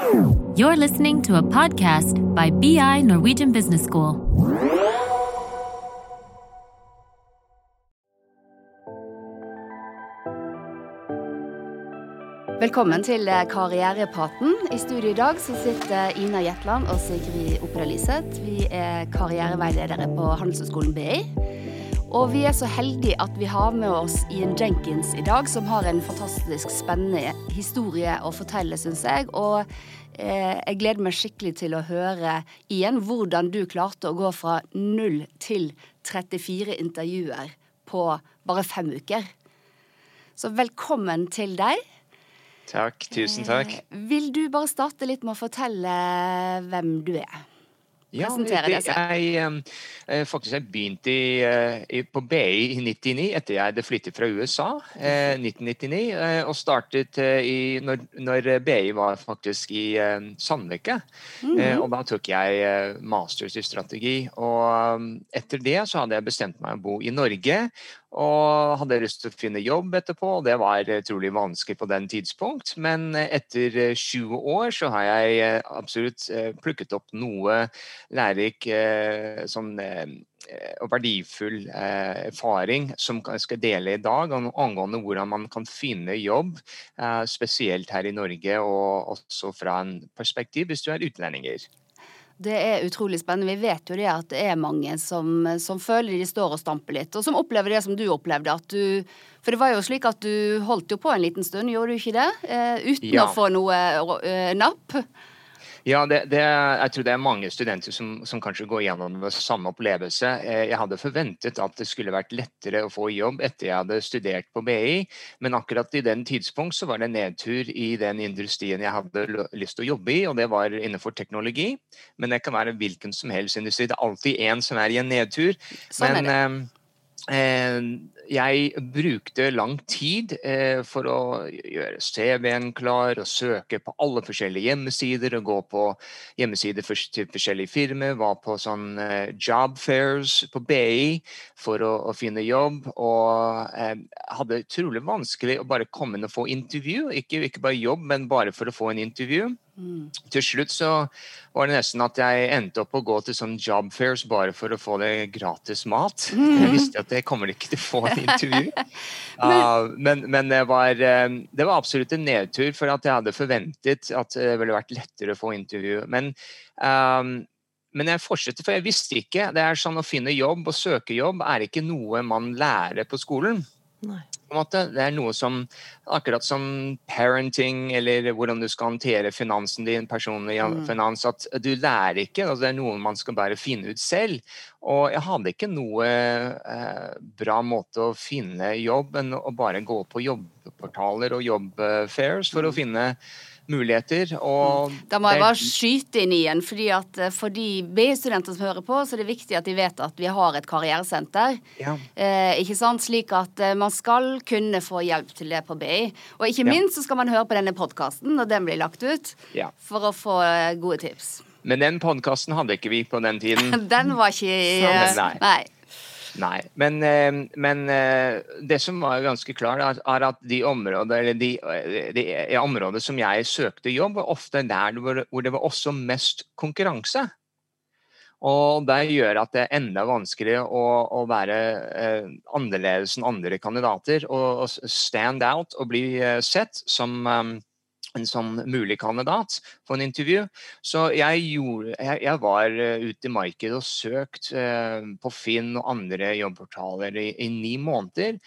You're listening to a podcast by BI Norwegian Business School. Velkommen til eh, Karrierepraten. I studio i dag så sitter Ina Jetland og Sigrid Opera Liseth. Vi er karriereveiledere på Handelshøyskolen BI. Og vi er så heldige at vi har med oss Ian Jenkins i dag, som har en fantastisk spennende historie å fortelle, syns jeg. Og eh, jeg gleder meg skikkelig til å høre igjen hvordan du klarte å gå fra 0 til 34 intervjuer på bare fem uker. Så velkommen til deg. Takk. Tusen takk. Eh, vil du bare starte litt med å fortelle hvem du er? Ja, det, jeg, eh, faktisk jeg begynte i, eh, på BI i 99, etter jeg hadde flyttet fra USA. Eh, 1999, eh, Og startet i, når, når BI var faktisk i Sandvika. Mm -hmm. og da tok jeg masters i strategi. Og um, etter det så hadde jeg bestemt meg å bo i Norge. Og hadde lyst til å finne jobb etterpå, og det var utrolig vanskelig på den tidspunkt. Men eh, etter eh, 20 år så har jeg eh, absolutt eh, plukket opp noe lærerik eh, sånn, eh, og verdifull eh, erfaring som jeg skal dele i dag angående hvordan man kan finne jobb, eh, spesielt her i Norge, og også fra en perspektiv hvis du er utlendinger. Det er utrolig spennende. Vi vet jo det at det er mange som, som føler de står og stamper litt, og som opplever det som du opplevde. At du, for det var jo slik at du holdt jo på en liten stund, gjorde du ikke det? Eh, uten Ja. å få noe eh, napp? Ja, det, det, jeg tror det er mange studenter som, som kanskje går gjennom det samme opplevelse. Eh, Jeg hadde forventet at det skulle vært lettere å få jobb etter jeg hadde studert på BI, men akkurat i den tidspunkt så var det nedtur i den industrien jeg hadde lyst til å jobbe i, og det var innenfor teknologi. Men det kan være hvilken som helst industri. Det er alltid én som er i en nedtur. Sånn er det. Eh, eh, jeg brukte lang tid eh, for å gjøre CV-en klar og søke på alle forskjellige hjemmesider og gå på hjemmesider til forskjellige firmaer. Var på sånn eh, job fairs på BI for å, å finne jobb. Og eh, hadde utrolig vanskelig å bare komme inn og få intervju. Ikke, ikke bare jobb, men bare for å få en intervju. Mm. Til slutt så var det nesten at jeg endte opp å gå til sånn job fairs bare for å få det gratis mat. Jeg visste at jeg kommer ikke til å få en intervju. uh, men men det, var, eh, det var absolutt en nedtur, for at jeg hadde forventet at det ville vært lettere å få intervju. Men, um, men jeg fortsetter, for jeg visste ikke. Det er sånn Å finne jobb og søke jobb er ikke noe man lærer på skolen Nei. Det er noe som Akkurat som parenting, eller hvordan du skal håndtere finansen din, personlig Mm. finans, at du lærer ikke. Altså det er noe man skal bare finne ut selv. Og jeg hadde ikke noe eh, bra måte å finne jobb enn å bare gå på jobbportaler og jobbfairs for å finne muligheter. Og Da må jeg bare skyte inn igjen, fordi at eh, for de BI-studenter som hører på, så er det viktig at de vet at vi har et karrieresenter. ja. Eh, ikke sant? Slik at eh, man skal kunne få hjelp til det på BI. Og ikke Ja. minst så skal man høre på denne podkasten når den blir lagt ut, Ja. for å få eh, gode tips. Men den podkasten hadde ikke vi på den tiden. Den var ikke Nei. Nei. Nei, men, eh, men eh, det som var ganske klart, er, at de områder, de, eh, de områder som jeg søkte jobb, var ofte der hvor, det var også mest konkurranse. Og det gjør at det er enda vanskeligere å, å være eh, annerledes enn andre kandidater. Og, og stand out og bli sett som en sånn mulig kandidat for en intervju. Så jeg, gjorde, jeg, jeg var eh, ute i markedet og søkt eh, på Finn og andre jobbportaler i, i ni måneder.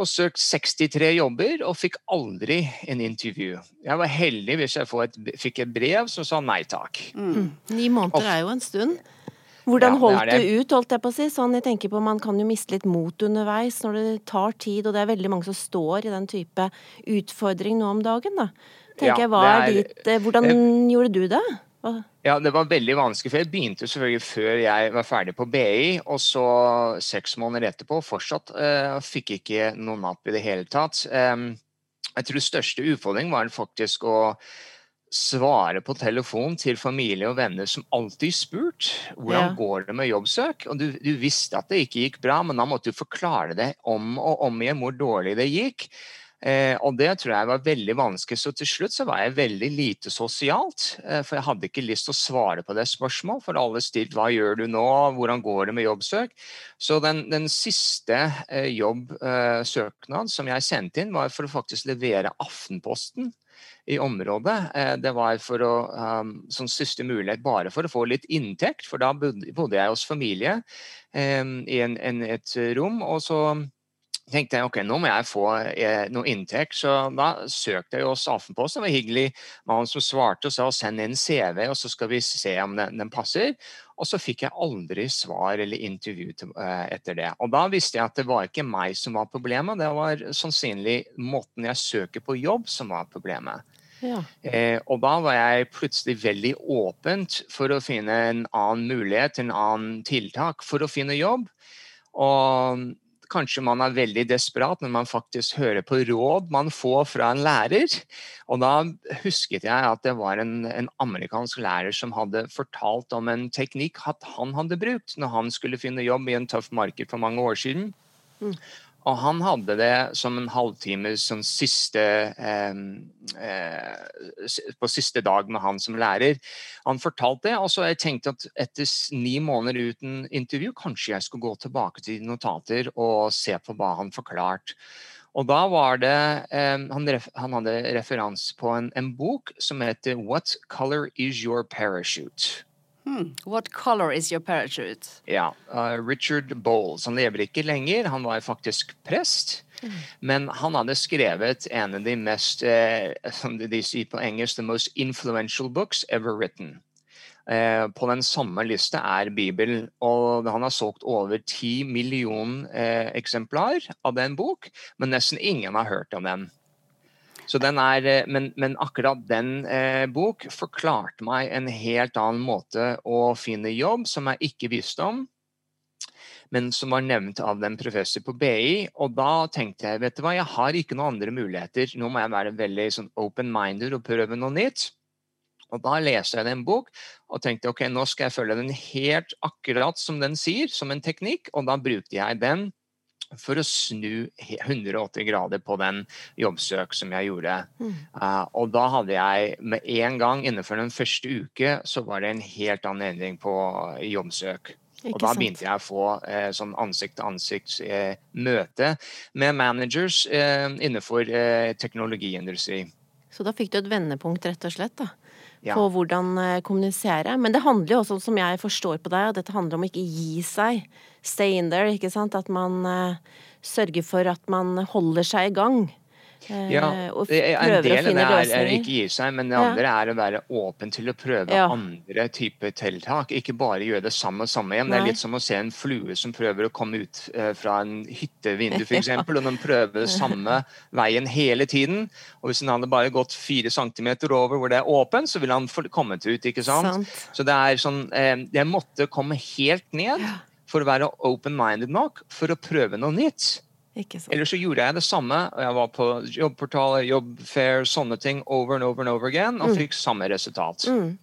Og søkt 63 jobber og fikk aldri en intervju. Jeg var heldig hvis jeg et, fikk et brev som sa nei takk. Mm. Ni måneder er jo en stund. Hvordan Ja, holdt det. du ut, holdt jeg på å si? Sånn, jeg tenker på Man kan jo miste litt mot underveis når det tar tid, og det er veldig mange som står i den type utfordring nå om dagen, da. Tenker Ja, jeg, var er Hvordan eh, Hvordan gjorde du det? Hva? Ja, det var veldig vanskelig, for jeg begynte selvfølgelig før jeg var ferdig på BI, og så seks måneder etterpå fortsatt uh, fikk ikke noen napp i det hele tatt. Um, jeg tror største utfordring var faktisk å svare på telefon til familie og venner som alltid spurt hvordan Ja. går det med jobbsøk. Og du, du visste at det ikke gikk bra, men da måtte du forklare det om og om igjen hvor dårlig det gikk. Eh, og det tror jeg var veldig vanskelig. Så til slutt så var jeg veldig lite sosialt. Eh, for jeg hadde ikke lyst til å svare på det spørsmålet. For alle stilte 'hva gjør du nå', 'hvordan går det med jobbsøk'? Så den, den siste eh, jobbsøknad som jeg sendte inn, var for å faktisk levere Aftenposten i området. Eh, det var for å, um, som siste mulighet bare for å få litt inntekt, for da bodde jeg hos familie um, i en, en, et rom. og så tenkte jeg ok, nå må jeg få eh, noe inntekt, så da søkte jeg hos Aftenposten. Det var hyggelig mann som svarte og sa send inn CV, og så skal vi se om den, den passer. Og så fikk jeg aldri svar eller intervju til, eh, etter det. Og da visste jeg at det var ikke meg som var problemet, det var sannsynlig måten jeg søker på jobb som var problemet. Ja. Eh, og da var jeg plutselig veldig åpent for å finne en annen mulighet, en annen tiltak for å finne jobb. Og Kanskje man er veldig desperat når man faktisk hører på råd man får fra en lærer. Og da husket jeg at det var en, en amerikansk lærer som hadde fortalt om en teknikk han hadde brukt når han skulle finne jobb i en tøff marked for mange år siden. Mm. Og han hadde det som en halvtime som siste eh, eh, På siste dag med han som lærer. Han fortalte det, og så jeg tenkte at etter ni måneder uten intervju, kanskje jeg skulle gå tilbake til notater og se på hva han forklarte. Og da var det eh, han, han, hadde referanse på en, en bok som heter 'What Color Is Your Parachute'? Hmm. What color is your parachute? Ja, uh, Richard Bowles. Han lever ikke lenger, han var faktisk prest. Mm. Men han hadde skrevet en av de mest, eh, som de sier på engelsk, the most influential books ever written. Eh, på den samme lista er Bibelen, og han har solgt over ti millioner eh, eksemplar av den bok, men nesten ingen har hørt om den. Er, eh, men, men, akkurat den eh, bok forklarte meg en helt annen måte å finne jobb som jeg ikke visste om, men som var nevnt av en professor på BI. Og da tenkte jeg vet du hva, jeg har ikke noen andre muligheter. Nå må jeg være veldig sånn open-minded og prøve noe nytt. Og da leste jeg en bok og tenkte ok, nå skal jeg følge den helt akkurat som den sier, som en teknikk. Og da brukte jeg den for å snu 180 grader på den jobbsøk som jeg gjorde. Mm. Uh, og da hadde jeg med en gang innenfor den første uke så var det en helt annen endring på jobbsøk. Ikke og da begynte jeg å få eh, sånn ansikt-til-ansikt-møte eh, med managers eh, innenfor eh, teknologiindustri. Så da fikk du et vendepunkt, rett og slett? da? Ja. på hvordan eh, kommunisere. Men det handler jo også, som jeg forstår på deg, at dette handler om å ikke gi seg. Stay in there, ikke sant. At man uh, sørger for at man holder seg i gang. Eh, og En del av det er, er ikke gi seg, men det andre ja. er å være åpen til å prøve ja. andre typer tiltak. Ikke bare gjøre det samme og samme igjen. Nei. Det er litt som å se en flue som prøver å komme ut uh, fra en hyttevindu, f.eks. ja. og den prøver samme veien hele tiden. Og hvis den hadde bare gått fire centimeter over hvor det er åpent, så ville han kommet ut. ikke sant? sant. Så det er sånn uh, Jeg måtte komme helt ned for å være open-minded nok for å prøve noe nytt. Eller så gjorde jeg det samme. Jeg var på jobbportaler, jobbfair, sånne ting over and over and over again, og mm. fikk samme resultat. Mm.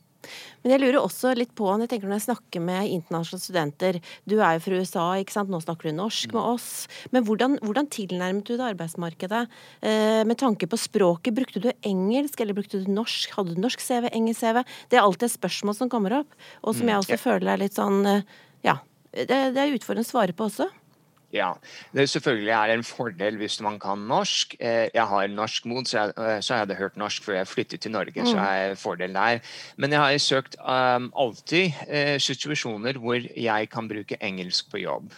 Men jeg lurer også litt på, jeg tenker når jeg snakker med internasjonale studenter Du er jo fra USA, ikke sant? nå snakker du norsk med oss. Men hvordan, hvordan tilnærmet du det arbeidsmarkedet eh, med tanke på språket? Brukte du engelsk, eller brukte du norsk? Hadde du norsk CV, engelsk CV? Det er alltid et spørsmål som kommer opp, og som mm, jeg også føler er litt sånn eh, Ja, det, det er utfordrende å svare på også. Ja, det selvfølgelig er en fordel hvis man kan norsk. Eh, jeg har norsk mod, så jeg, eh, så jeg hadde hørt norsk før jeg flyttet til Norge. så mm. er fordel der. Men jeg har søkt um, alltid uh, situasjoner hvor jeg kan bruke engelsk på jobb.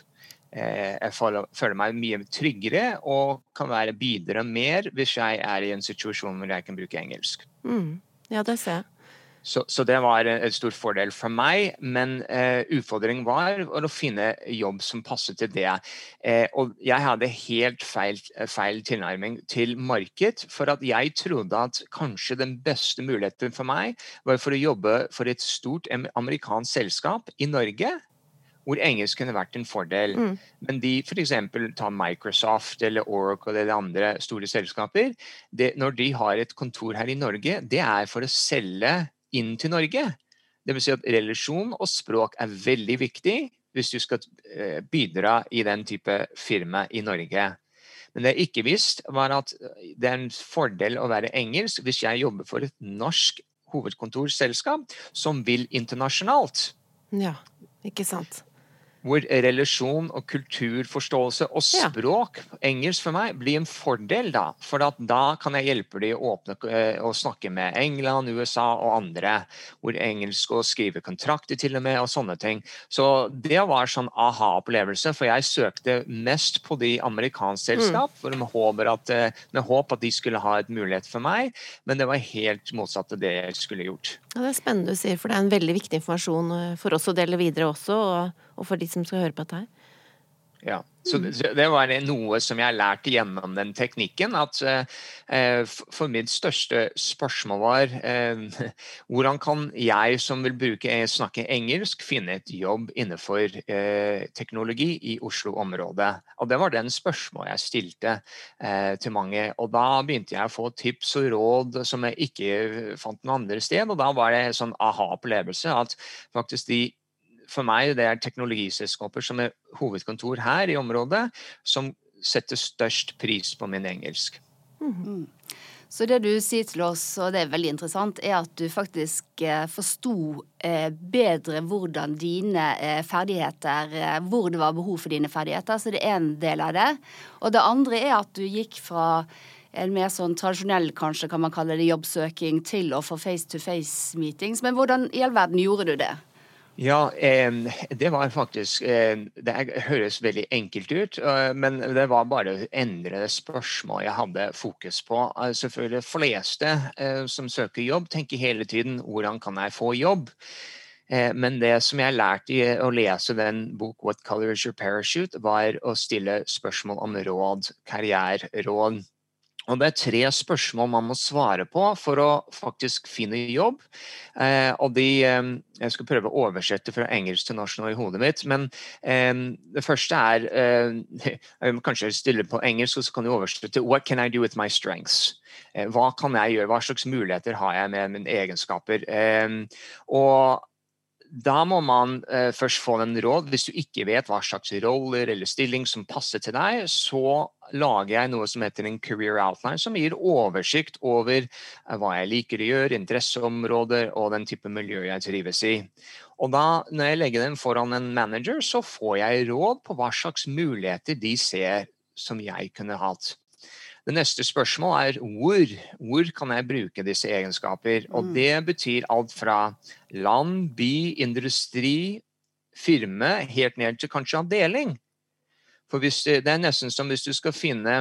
Uh, jeg føler, meg mye tryggere og kan være bidra mer hvis jeg er i en situasjon hvor jeg kan bruke engelsk. Mm. Ja, det ser jeg. Så, så, det var en stor fordel for meg, men eh, utfordringen var å finne jobb som passet til det. Eh, og jeg hadde helt feil, feil, tilnærming til marked, for at jeg trodde at kanskje den beste muligheten for meg var for å jobbe for et stort amerikansk selskap i Norge hvor engelsk kunne vært en fordel. Mm. Men de f.eks. tar Microsoft eller Oracle eller andre store selskaper. Det, når de har et kontor her i Norge, det er for å selge inn til Norge. Det vil si at relasjon og språk er veldig viktig hvis du skal eh, bidra i den type firma i Norge. Men det jeg ikke visste, var at det er en fordel å være engelsk hvis jeg jobber for et norsk hovedkontorselskap som vil internasjonalt. Ja, ikke sant hvor relasjon og kulturforståelse og språk, ja. engelsk for meg, blir en fordel. Da for da kan jeg hjelpe dem å åpne eh, og snakke med England, USA og andre. Hvor engelsk og skrive kontrakter til og med, og sånne ting. Så det var sånn aha-opplevelse, for jeg søkte mest på de amerikanske selskap, mm. med, håp at, eh, med håp at de skulle ha et mulighet for meg, men det var helt motsatt av det jeg skulle gjort. Ja, det er spennende du sier, for det er en veldig viktig informasjon eh, for oss å dele videre også. og og for de som skal høre på dette her. Ja, så det, det var noe som jeg lærte gjennom den teknikken. At eh, for mitt største spørsmål var eh, hvordan kan jeg som vil bruke, snakke engelsk, finne et jobb innenfor eh, teknologi i Oslo-området? Og Det var den spørsmålet jeg stilte eh, til mange. Og da begynte jeg å få tips og råd som jeg ikke fant noe andre sted. Og da var det en sånn aha-opplevelse at faktisk de for meg det er teknologiselskaper som er hovedkontor her i området, som setter størst pris på min engelsk. Mm. Så det du sier til oss, og det er veldig interessant, er at du faktisk eh, forsto eh, bedre hvordan dine eh, ferdigheter Hvor det var behov for dine ferdigheter. Så det er en del av det. Og det andre er at du gikk fra en mer sånn tradisjonell kanskje kan man kalle det jobbsøking til å få face to face meetings. Men hvordan i all verden gjorde du det? Ja, det var faktisk Det høres veldig enkelt ut, eh, men det var bare å endre spørsmål jeg hadde fokus på. Eh, selvfølgelig fleste eh, som søker jobb, tenker hele tiden 'hvordan kan jeg få jobb'? Men det som jeg lærte i å lese den bok 'What Color Is Your Parachute', var å stille spørsmål om råd, karriereråd. Og Det er tre spørsmål man må svare på for å faktisk finne jobb. Eh, og de, eh, Jeg skal prøve å oversette fra engelsk til norsk nå i hodet mitt. Men eh, det første er eh, Jeg må kanskje stille på engelsk, og så kan du oversette What can I do with my strengths? Eh, hva kan jeg gjøre? Hva slags muligheter har jeg med mine egenskaper? Eh, og da må man først få en råd. Hvis du ikke vet hva slags roller eller stilling som passer til deg, så lager jeg noe som heter en career outline, som gir oversikt over eh, hva jeg liker å gjøre, interesseområder og den type miljø jeg trives i. Og da, når jeg legger den foran en manager, så får jeg råd på hva slags muligheter de ser som jeg kunne hatt. Det neste spørsmålet er hvor. Hvor kan jeg bruke disse egenskaper? Og mm. det betyr alt fra land, by, industri, firme, helt ned til kanskje avdeling. For hvis, det er nesten som hvis du skal finne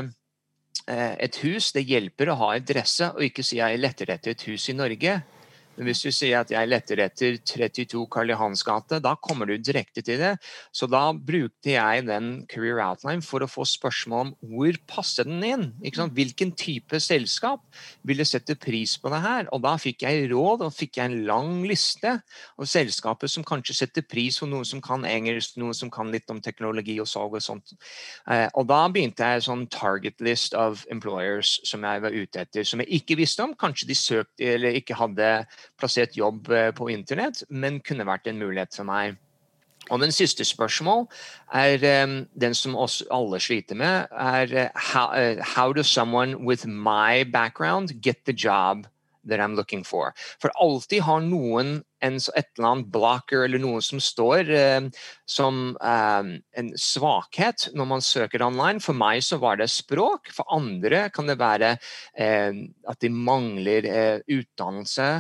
eh, et hus. Det hjelper å ha adresse og ikke si jeg letter etter et hus i Norge. Men hvis du sier at jeg leter etter 32 Karl Johans gate, da kommer du direkte til det. Så da brukte jeg den career outline for å få spørsmål om hvor passer den inn? Hvilken type selskap ville sette pris på det her? Og da fikk jeg råd og fikk jeg en lang liste av selskaper som kanskje setter pris på noen som kan engelsk, noen som kan litt om teknologi og salg og sånt. Eh, og da begynte jeg sånn target list of employers som jeg var ute etter, som jeg ikke visste om. Kanskje de søkte eller ikke hadde plassert jobb eh, på internett, men kunne vært en mulighet for meg. Og den siste spørsmål er um, den som oss alle sliter med, er uh, how, how does someone with my background get the job that I'm looking for. For alltid har noen en, et eller annet blocker eller noe som står eh, som eh, en svakhet når man søker online. For meg så var det språk. For andre kan det være eh, at de mangler eh, utdannelse.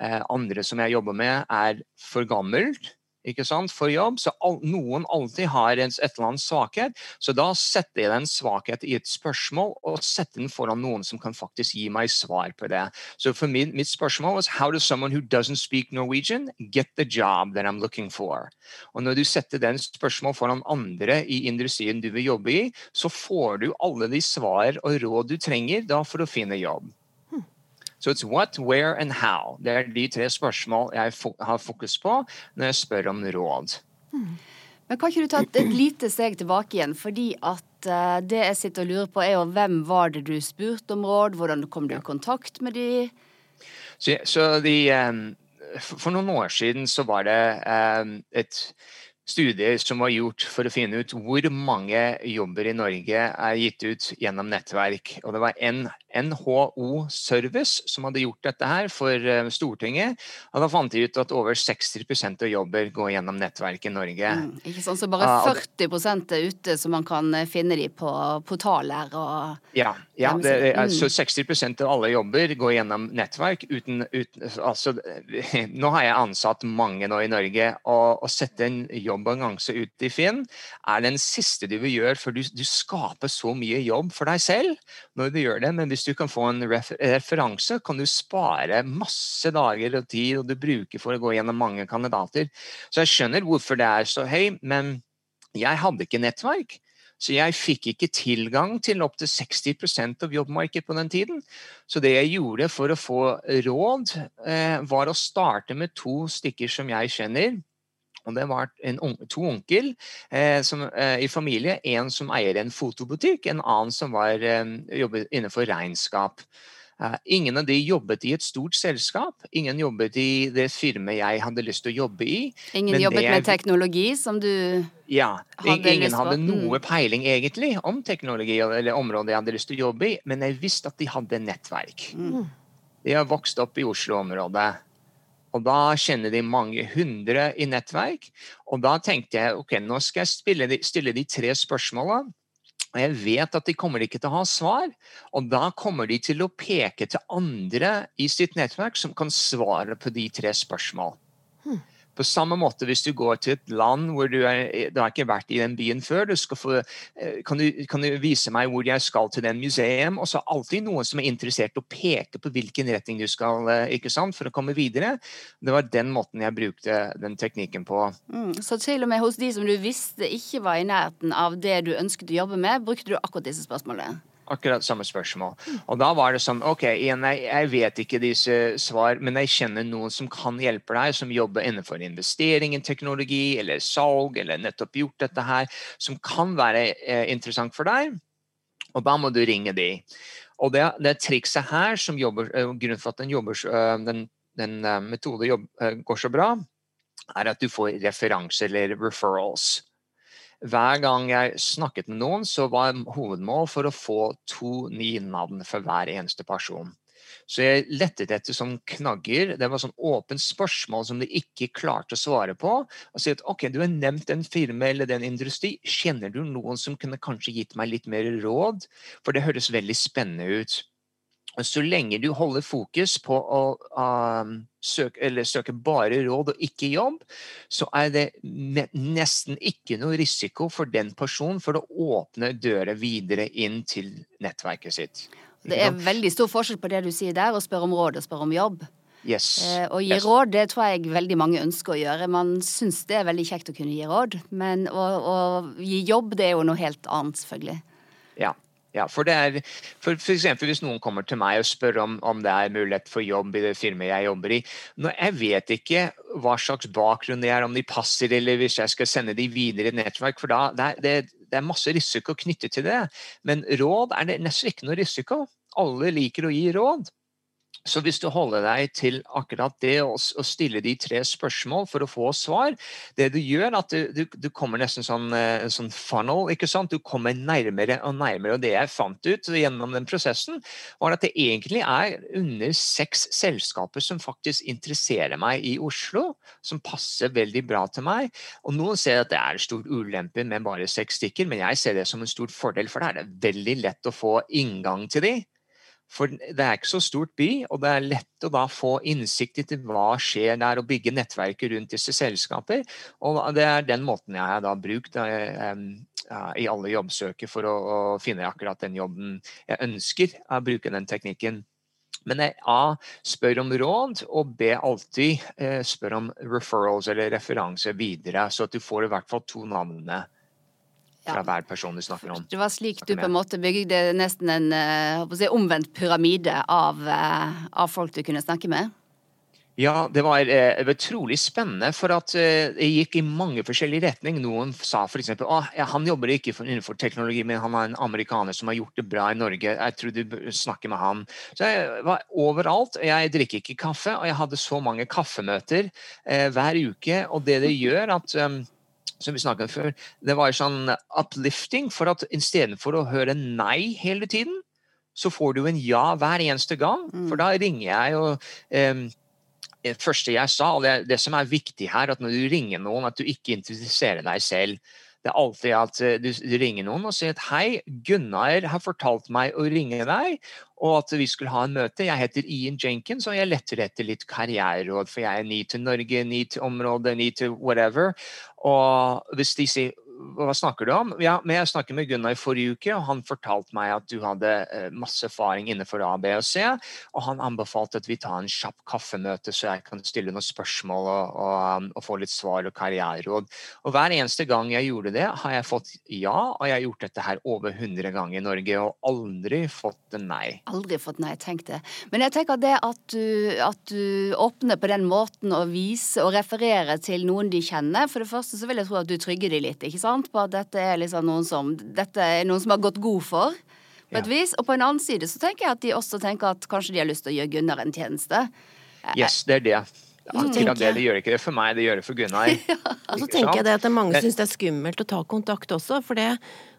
Eh, andre som jeg jobber med, er for gammelt ikke sant, for jobb. Så all, noen alltid har en, et eller annet svakhet. Så da setter jeg den svakhet i et spørsmål og setter den foran noen som kan faktisk gi meg svar på det. Så for min, mitt spørsmål var how does someone who doesn't speak Norwegian get the job that I'm looking for? Og når du setter den spørsmål foran andre i industrien du vil jobbe i, så får du alle de svar og råd du trenger da for å finne jobb. Så it's what, where and how. Det er de tre spørsmål jeg har fokus på når jeg spør om råd. Hmm. Men Kan ikke du ta et lite steg tilbake igjen? fordi at uh, Det jeg sitter og lurer på, er jo hvem var det du spurte om råd? Hvordan kom du i kontakt med de? Så, så de, um, for, noen år siden så var det um, et studie som var gjort for å finne ut hvor mange jobber i Norge er gitt ut gjennom nettverk. Og det var en NHO Service som hadde gjort dette her for eh, Stortinget. Og da fant de ut at over 60% av jobber går gjennom nettverk i Norge. Mm, ikke sånn så bare 40 er ute, så man kan eh, finne de på portaler og Ja, ja det, så 60% av alle jobber går gjennom nettverk. Uten, uten, altså, nå har jeg ansatt mange nå i Norge, og å sette en jobb jobbannonse ut i Finn, er den siste du vil gjøre, for du, du, skaper så mye jobb for deg selv når du gjør det. Men hvis du kan få en referanse, kan du spare masse dager og tid og du bruker for å gå gjennom mange kandidater. Så jeg skjønner hvorfor det er så høy, men jeg hadde ikke nettverk. Så jeg fikk ikke tilgang til opptil 60% av jobbmarkedet på den tiden. Så det jeg gjorde for å få råd, eh, var å starte med to stykker som jeg kjenner. Og det var en, to onkel eh, som, eh, i familie. En som eier en fotobutikk, en annen som var, eh, jobbet innenfor regnskap. Eh, ingen av de jobbet i et stort selskap. Ingen jobbet i det firmaet jeg hadde lyst til å jobbe i. Ingen jobbet det, med teknologi, som du ja, hadde ingen hadde mm. noe peiling egentlig om teknologi eller området jeg hadde lyst til å jobbe i, men jeg visste at de hadde nettverk. Mm. De har vokst opp i Oslo-området. Og da kjenner de mange hundre i nettverk. Og da tenkte jeg ok, nå skal jeg de, stille de tre spørsmåla. Og jeg vet at de kommer ikke til å ha svar. Og da kommer de til å peke til andre i sitt nettverk som kan svare på de tre spørsmål. Hmm. På samme måte hvis du går til et land hvor du, er, du har ikke vært i den byen før, du få, eh, kan, du, kan, du, vise meg hvor jeg skal til den museum? Og så alltid noen som er interessert å peke på hvilken retning du skal eh, ikke sant, for å komme videre. Det var den måten jeg brukte den teknikken på. Mm, så til og med hos de som du visste ikke var i nærheten av det du ønsket å jobbe med, brukte du akkurat disse spørsmålene? Akkurat samme spørsmål. Og da var det sånn OK, igjen, jeg, jeg, vet ikke disse svar, men jeg kjenner noen som kan hjelpe deg, som jobber innenfor investering i teknologi eller salg, eller nettopp gjort dette her, som kan være eh, interessant for deg. Og da må du ringe de. Og det, det trikset her, som jobber, uh, grunnen for at den, jobber, uh, den, den metoden metode jobb, går så bra, er at du får referanser eller referrals hver gang jeg snakket med noen, så var hovedmål for å få to nye navn for hver eneste person. Så jeg lettet etter sånn knagger. Det var sånn åpent spørsmål som de ikke klarte å svare på. Og si at ok, du har nevnt den firma eller den industri. Kjenner du noen som kunne kanskje gitt meg litt mer råd? For det høres veldig spennende ut så lenge du holder fokus på å um, søke, søke, bare råd og ikke jobb, så er det nesten ikke noe risiko for den personen for å åpne døra videre inn til nettverket sitt. Det er veldig stor forskjell på det du sier der, å spørre om råd og spørre om jobb. Yes. Eh, å gi yes. råd, det tror jeg veldig mange ønsker å gjøre. Man syns det er veldig kjekt å kunne gi råd, men å, å gi jobb, det er jo noe helt annet, selvfølgelig. Ja, ja, for det er, for, for eksempel Hvis noen kommer til meg og spør om, om det er mulighet for jobb i det firmaet jeg jobber i når Jeg vet ikke hva slags bakgrunn det er, om de passer, eller hvis jeg skal sende de videre i nettverk. for da, det, det, det er masse risiko knyttet til det. Men råd er det nesten ikke noe risiko. Alle liker å gi råd. Så hvis du holder deg til akkurat det og, stille de tre spørsmål for å få svar Det du gjør, at du, du, du kommer nesten sånn, eh, sånn funnel. ikke sant? Du kommer nærmere og nærmere. Og det jeg fant ut gjennom den prosessen, var at det egentlig er under seks selskaper som faktisk interesserer meg i Oslo, som passer veldig bra til meg. Og noen ser at det er en stor ulempe med bare seks stykker, men jeg ser det som en stor fordel, for det er veldig lett å få inngang til de. For det er ikke så stort by, og det er lett å da få innsikt i hva skjer der, og bygge nettverket rundt disse selskaper. Og det er den måten jeg har da brukt um, i alle jobbsøker for å, finne akkurat den jobben jeg ønsker. å bruke den teknikken. Men jeg A spør om råd, og B alltid eh, spør om referrals eller referanser videre, så at du får i hvert fall to navnene fra hver person du snakker om. Det var slik du på en måte bygde nesten en eh, si, omvendt pyramide av, eh, av, folk du kunne snakke med? Ja, det var, eh, utrolig spennende, for at det gikk i mange forskjellige retninger. Noen sa f.eks. at ja, han jobber ikke innenfor teknologi, men han er en amerikaner som har gjort det bra i Norge. Jeg tror du snakker med han. Så jeg var overalt. Jeg drikker ikke kaffe, og jeg hadde så mange kaffemøter eh, hver uke. Og det det gjør, at um, som vi snakket om før, det var sånn uplifting. For at istedenfor å høre nei hele tiden, så får du en ja hver eneste gang. Mm. For da ringer jeg og um, det første jeg sa, og det, det, som er viktig her, at når du ringer noen, at du ikke introduserer deg selv. Det er alltid at eh, du, ringer noen og sier at hei, Gunnar har fortalt meg å ringe deg, og at vi skulle ha en møte. Jeg heter Ian Jenkins, og jeg letter etter litt karriereråd, for jeg er ny til Norge, ny til området, ny til whatever. Og hvis de sier hva snakker du om? Ja, men Jeg snakket med Gunnar i forrige uke, og han fortalte meg at du hadde eh, masse erfaring innenfor A, B og C. Og han anbefalte at vi tar en kjapp kaffemøte, så jeg kan stille noen spørsmål og, og, og få litt svar og karriereråd. Og hver eneste gang jeg gjorde det, har jeg fått ja, og jeg har gjort dette her over 100 ganger i Norge, og aldri fått en nei. Aldri fått nei, tenk det. Men jeg tenker det at du, at du åpner på den måten å vise og referere til noen de kjenner. For det første så vil jeg tro at du trygger de litt, ikke sant? Sant? På at dette er liksom noen som, dette er noen som har gått god for. På et vis. Og på en annen side så tenker jeg at de også tenker at kanskje de har lyst til å gjøre Gunnar en tjeneste. Yes, det er det. Akkurat det, det gjør ikke det for meg, det gjør det for Gunnar. ja. Og så tenker jeg det at mange syns det er skummelt å ta kontakt også, for det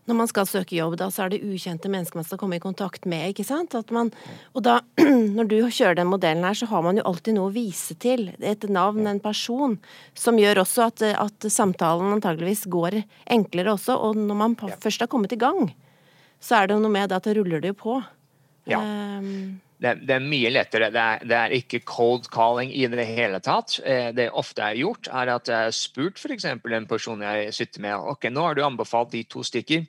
når man skal søke jobb, da, så er det ukjente mennesker man skal komme i kontakt med. ikke sant? Man, og da, når du kjører den modellen her, så har man jo alltid noe å vise til. Et navn, en person. Som gjør også at, at samtalen antageligvis går enklere også. Og når man først har kommet i gang, så er det noe med at det ruller det jo på. Ja. Um, det, det, er mye lettere. Det er, det er, ikke cold calling i det hele tatt. Eh, det ofte er gjort, er at jeg har spurt f.eks. en person jeg sitter med ok, nå har du anbefalt de to stykker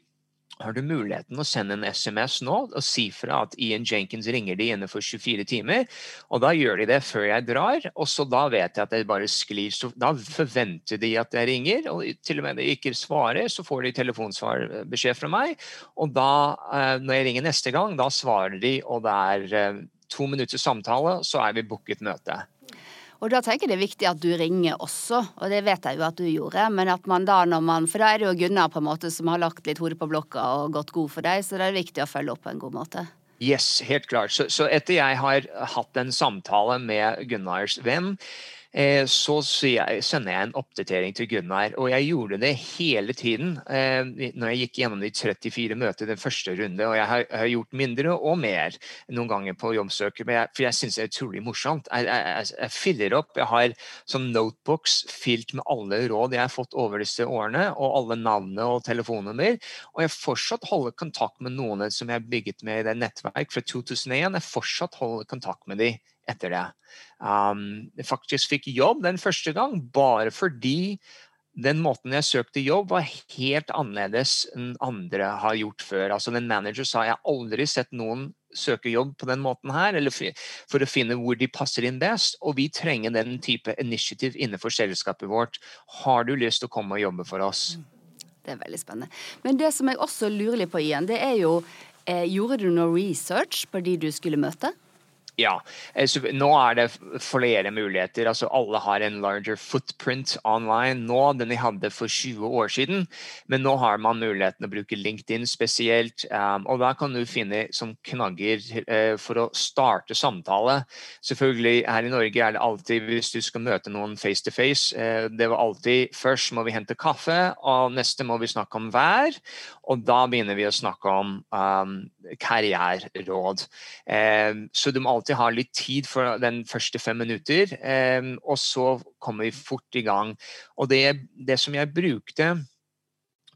har du muligheten å sende en SMS nå og si fra at Ian Jenkins ringer de innenfor 24 timer. Og da gjør de det før jeg drar, og så da vet jeg at det bare sklir. Da forventer de at jeg ringer, og til og med de ikke svarer, så får de telefonsvarbeskjed fra meg. Og da, eh, når jeg ringer neste gang, da svarer de, og det er eh, to minutters samtale, så er vi booket møte. Og da tenker jeg det er viktig at du ringer også, og det vet jeg jo at du gjorde. Men at man da når man For da er det jo Gunnar på en måte som har lagt litt hodet på blokka og gått god for deg, så det er viktig å følge opp på en god måte. Yes, helt klart. Så, så etter jeg har hatt en samtale med Gunnars venn, så sender jeg en oppdatering til Gunnar. Og jeg gjorde det hele tiden eh, når jeg gikk gjennom de 34 møtene den første runde. Og jeg har, gjort mindre og mer noen ganger på jobbsøker, for jeg syns det er utrolig morsomt. Jeg, jeg, jeg, fyller opp. Jeg har sånn notebooks fylt med alle råd jeg har fått over disse årene, og alle navnene og telefonnummer. Og jeg fortsatt holder kontakt med noen som jeg har bygget med i det nettverk fra 2001. Jeg fortsatt holder kontakt med dem etter det. Um, jeg faktisk fikk jobb den første gang bare fordi den måten jeg søkte jobb, var helt annerledes enn andre har gjort før. Altså Den manager sa jeg aldri sett noen søke jobb på den måten her, eller for å finne hvor de passer inn best. Og vi trenger den type initiativ innenfor selskapet vårt. Har du lyst til å komme og jobbe for oss? Mm. Det er veldig spennende. Men det som jeg også lurer litt på igjen, det er jo eh, Gjorde du noe research på de du skulle møte? Ja, eh, så nå er det flere muligheter. Altså Alle har en larger footprint online nå enn de hadde for 20 år siden. Men nå har man muligheten å bruke LinkedIn spesielt. Um, og da kan du finne som knagger uh, for å starte samtale. Selvfølgelig her i Norge er det alltid hvis du skal møte noen face to face. Det var alltid først må vi hente kaffe, og neste må vi snakke om vær. Og da begynner vi å snakke om um, karriereråd. Um, så du må alltid ha litt tid for den første fem minutter, um, og så kommer vi fort i gang. Og det, det som jeg brukte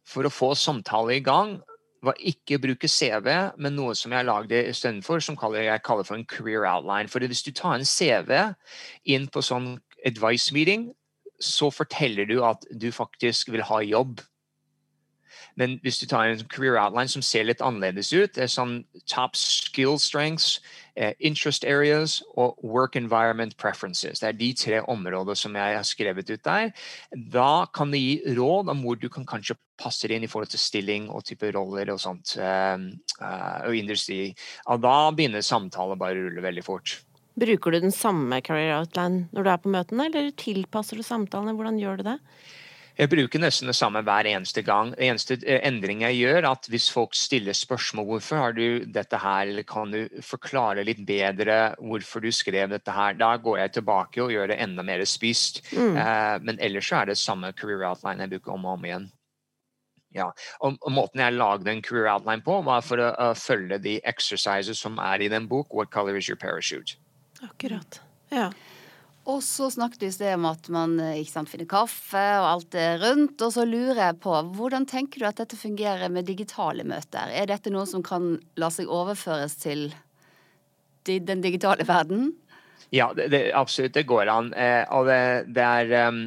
for å få samtale i gang, var ikke å bruke CV, men noe som jeg lagde istedenfor, som jeg kaller for en career outline. For hvis du tar en CV inn på sånn advice meeting, så forteller du at du faktisk vil ha jobb men hvis du tar en career outline som ser litt annerledes ut, det er sånn top skill strengths, eh, interest areas og work environment preferences. Det er de tre områdene som jeg har skrevet ut der. Da kan det gi råd om hvor du kan kanskje passe inn i forhold til stilling og type roller og sånt, uh, uh, og industri. Og da begynner samtalen bare å rulle veldig fort. Bruker du den samme career outline når du er på møtene, eller tilpasser du samtalene? Hvordan gjør du det? Jeg bruker nesten det samme hver eneste gang. Den eneste eh, endring jeg gjør, at hvis folk stiller spørsmål hvorfor har du dette her, eller kan du forklare litt bedre hvorfor du skrev dette her, da går jeg tilbake og gjør det enda mer spist. Mm. Uh, men ellers så er det samme career outline jeg bruker om og om igjen. Ja, og, og, Måten jeg lagde en career outline på, var for å, å følge de exercises som er i den bok, What color is your parachute? Akkurat, ja. Og så snakket vi i sted om at man eh, ikke sant, finner kaffe og alt det rundt. Og så lurer jeg på, hvordan tenker du at dette fungerer med digitale møter? Er dette noe som kan la seg overføres til den digitale verden? Ja, det, det, absolutt. Det går an. Eh, og det, det er um,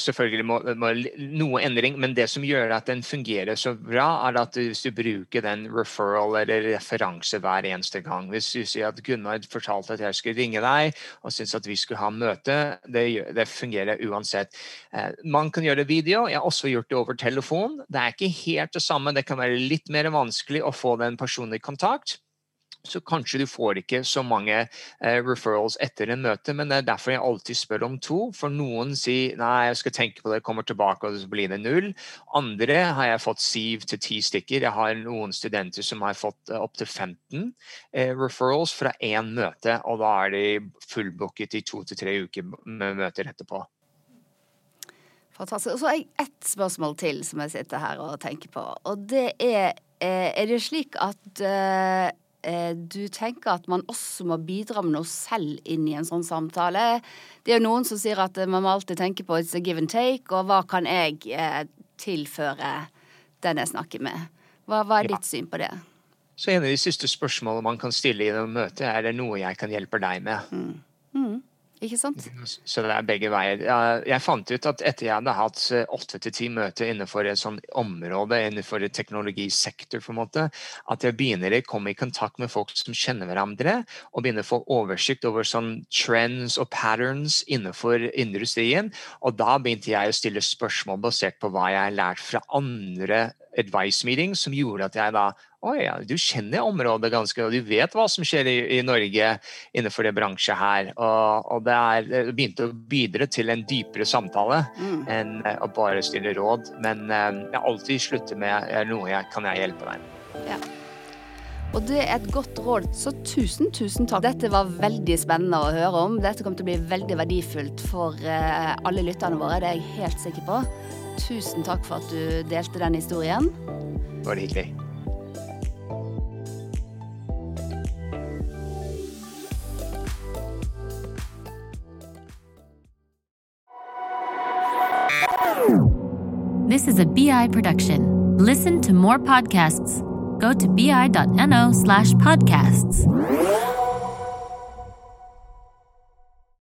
selvfølgelig må, må, noe endring, men det som gjør at den fungerer så bra, er at hvis du bruker den referral eller referanse hver eneste gang Hvis du sier at Gunnar fortalte at jeg skulle ringe deg og syntes at vi skulle ha møte, det, det fungerer uansett. Eh, man kan gjøre video. Jeg har også gjort det over telefon. Det er ikke helt det samme. Det kan være litt mer vanskelig å få den personlige kontakt så kanskje du får ikke så mange eh, referrals etter en møte, men det er derfor jeg alltid spør om to. For noen sier nei, jeg skal tenke på det, kommer tilbake og så blir det null. Andre har jeg fått syv til ti stykker. Jeg har noen studenter som har fått eh, opptil 15 eh, referrals fra én møte, og da er de fullbooket i to til tre uker med møter etterpå. Fantastisk. Og så har jeg ett spørsmål til som jeg sitter her og tenker på. Og det er eh, Er det slik at uh, Eh, du tenker at man også må bidra med noe selv inn i en sånn samtale. Det er jo noen som sier at eh, man må alltid tenke på it's a give and take, og hva kan jeg eh, tilføre den jeg snakker med? Hva, hva er ditt syn på det? Så En av de siste spørsmålene man kan stille i et møte, er det noe jeg kan hjelpe deg med? Mm. Mm. Ikke sant? Så det er begge veier. Jeg fant ut at etter jeg hadde hatt eh, åtte til ti møter innenfor et sånt område, innenfor et teknologisektor, på en måte, at jeg begynner å komme i kontakt med folk som kjenner hverandre, og begynner å få oversikt over sånn trends og patterns innenfor industrien. Og da begynte jeg å stille spørsmål basert på hva jeg har lært fra andre advice meetings, som gjorde at jeg da å ja, du kjenner området ganske, og du vet hva som skjer i, i Norge innenfor det bransje her. Og, og det, er, det begynte å bidra til en dypere samtale mm. enn uh, å bare stille råd. Men uh, jeg alltid slutter med noe jeg kan jeg hjelpe deg Ja. Og det er et godt råd, så tusen, tusen takk. Dette var veldig spennende å høre om. Dette kommer til å bli veldig verdifullt for alle lytterne våre, det er jeg helt sikker på. Tusen takk for at du delte den historien. Var det hyggelig. This is a BI production. Listen to more podcasts. Go to bi.no slash podcasts.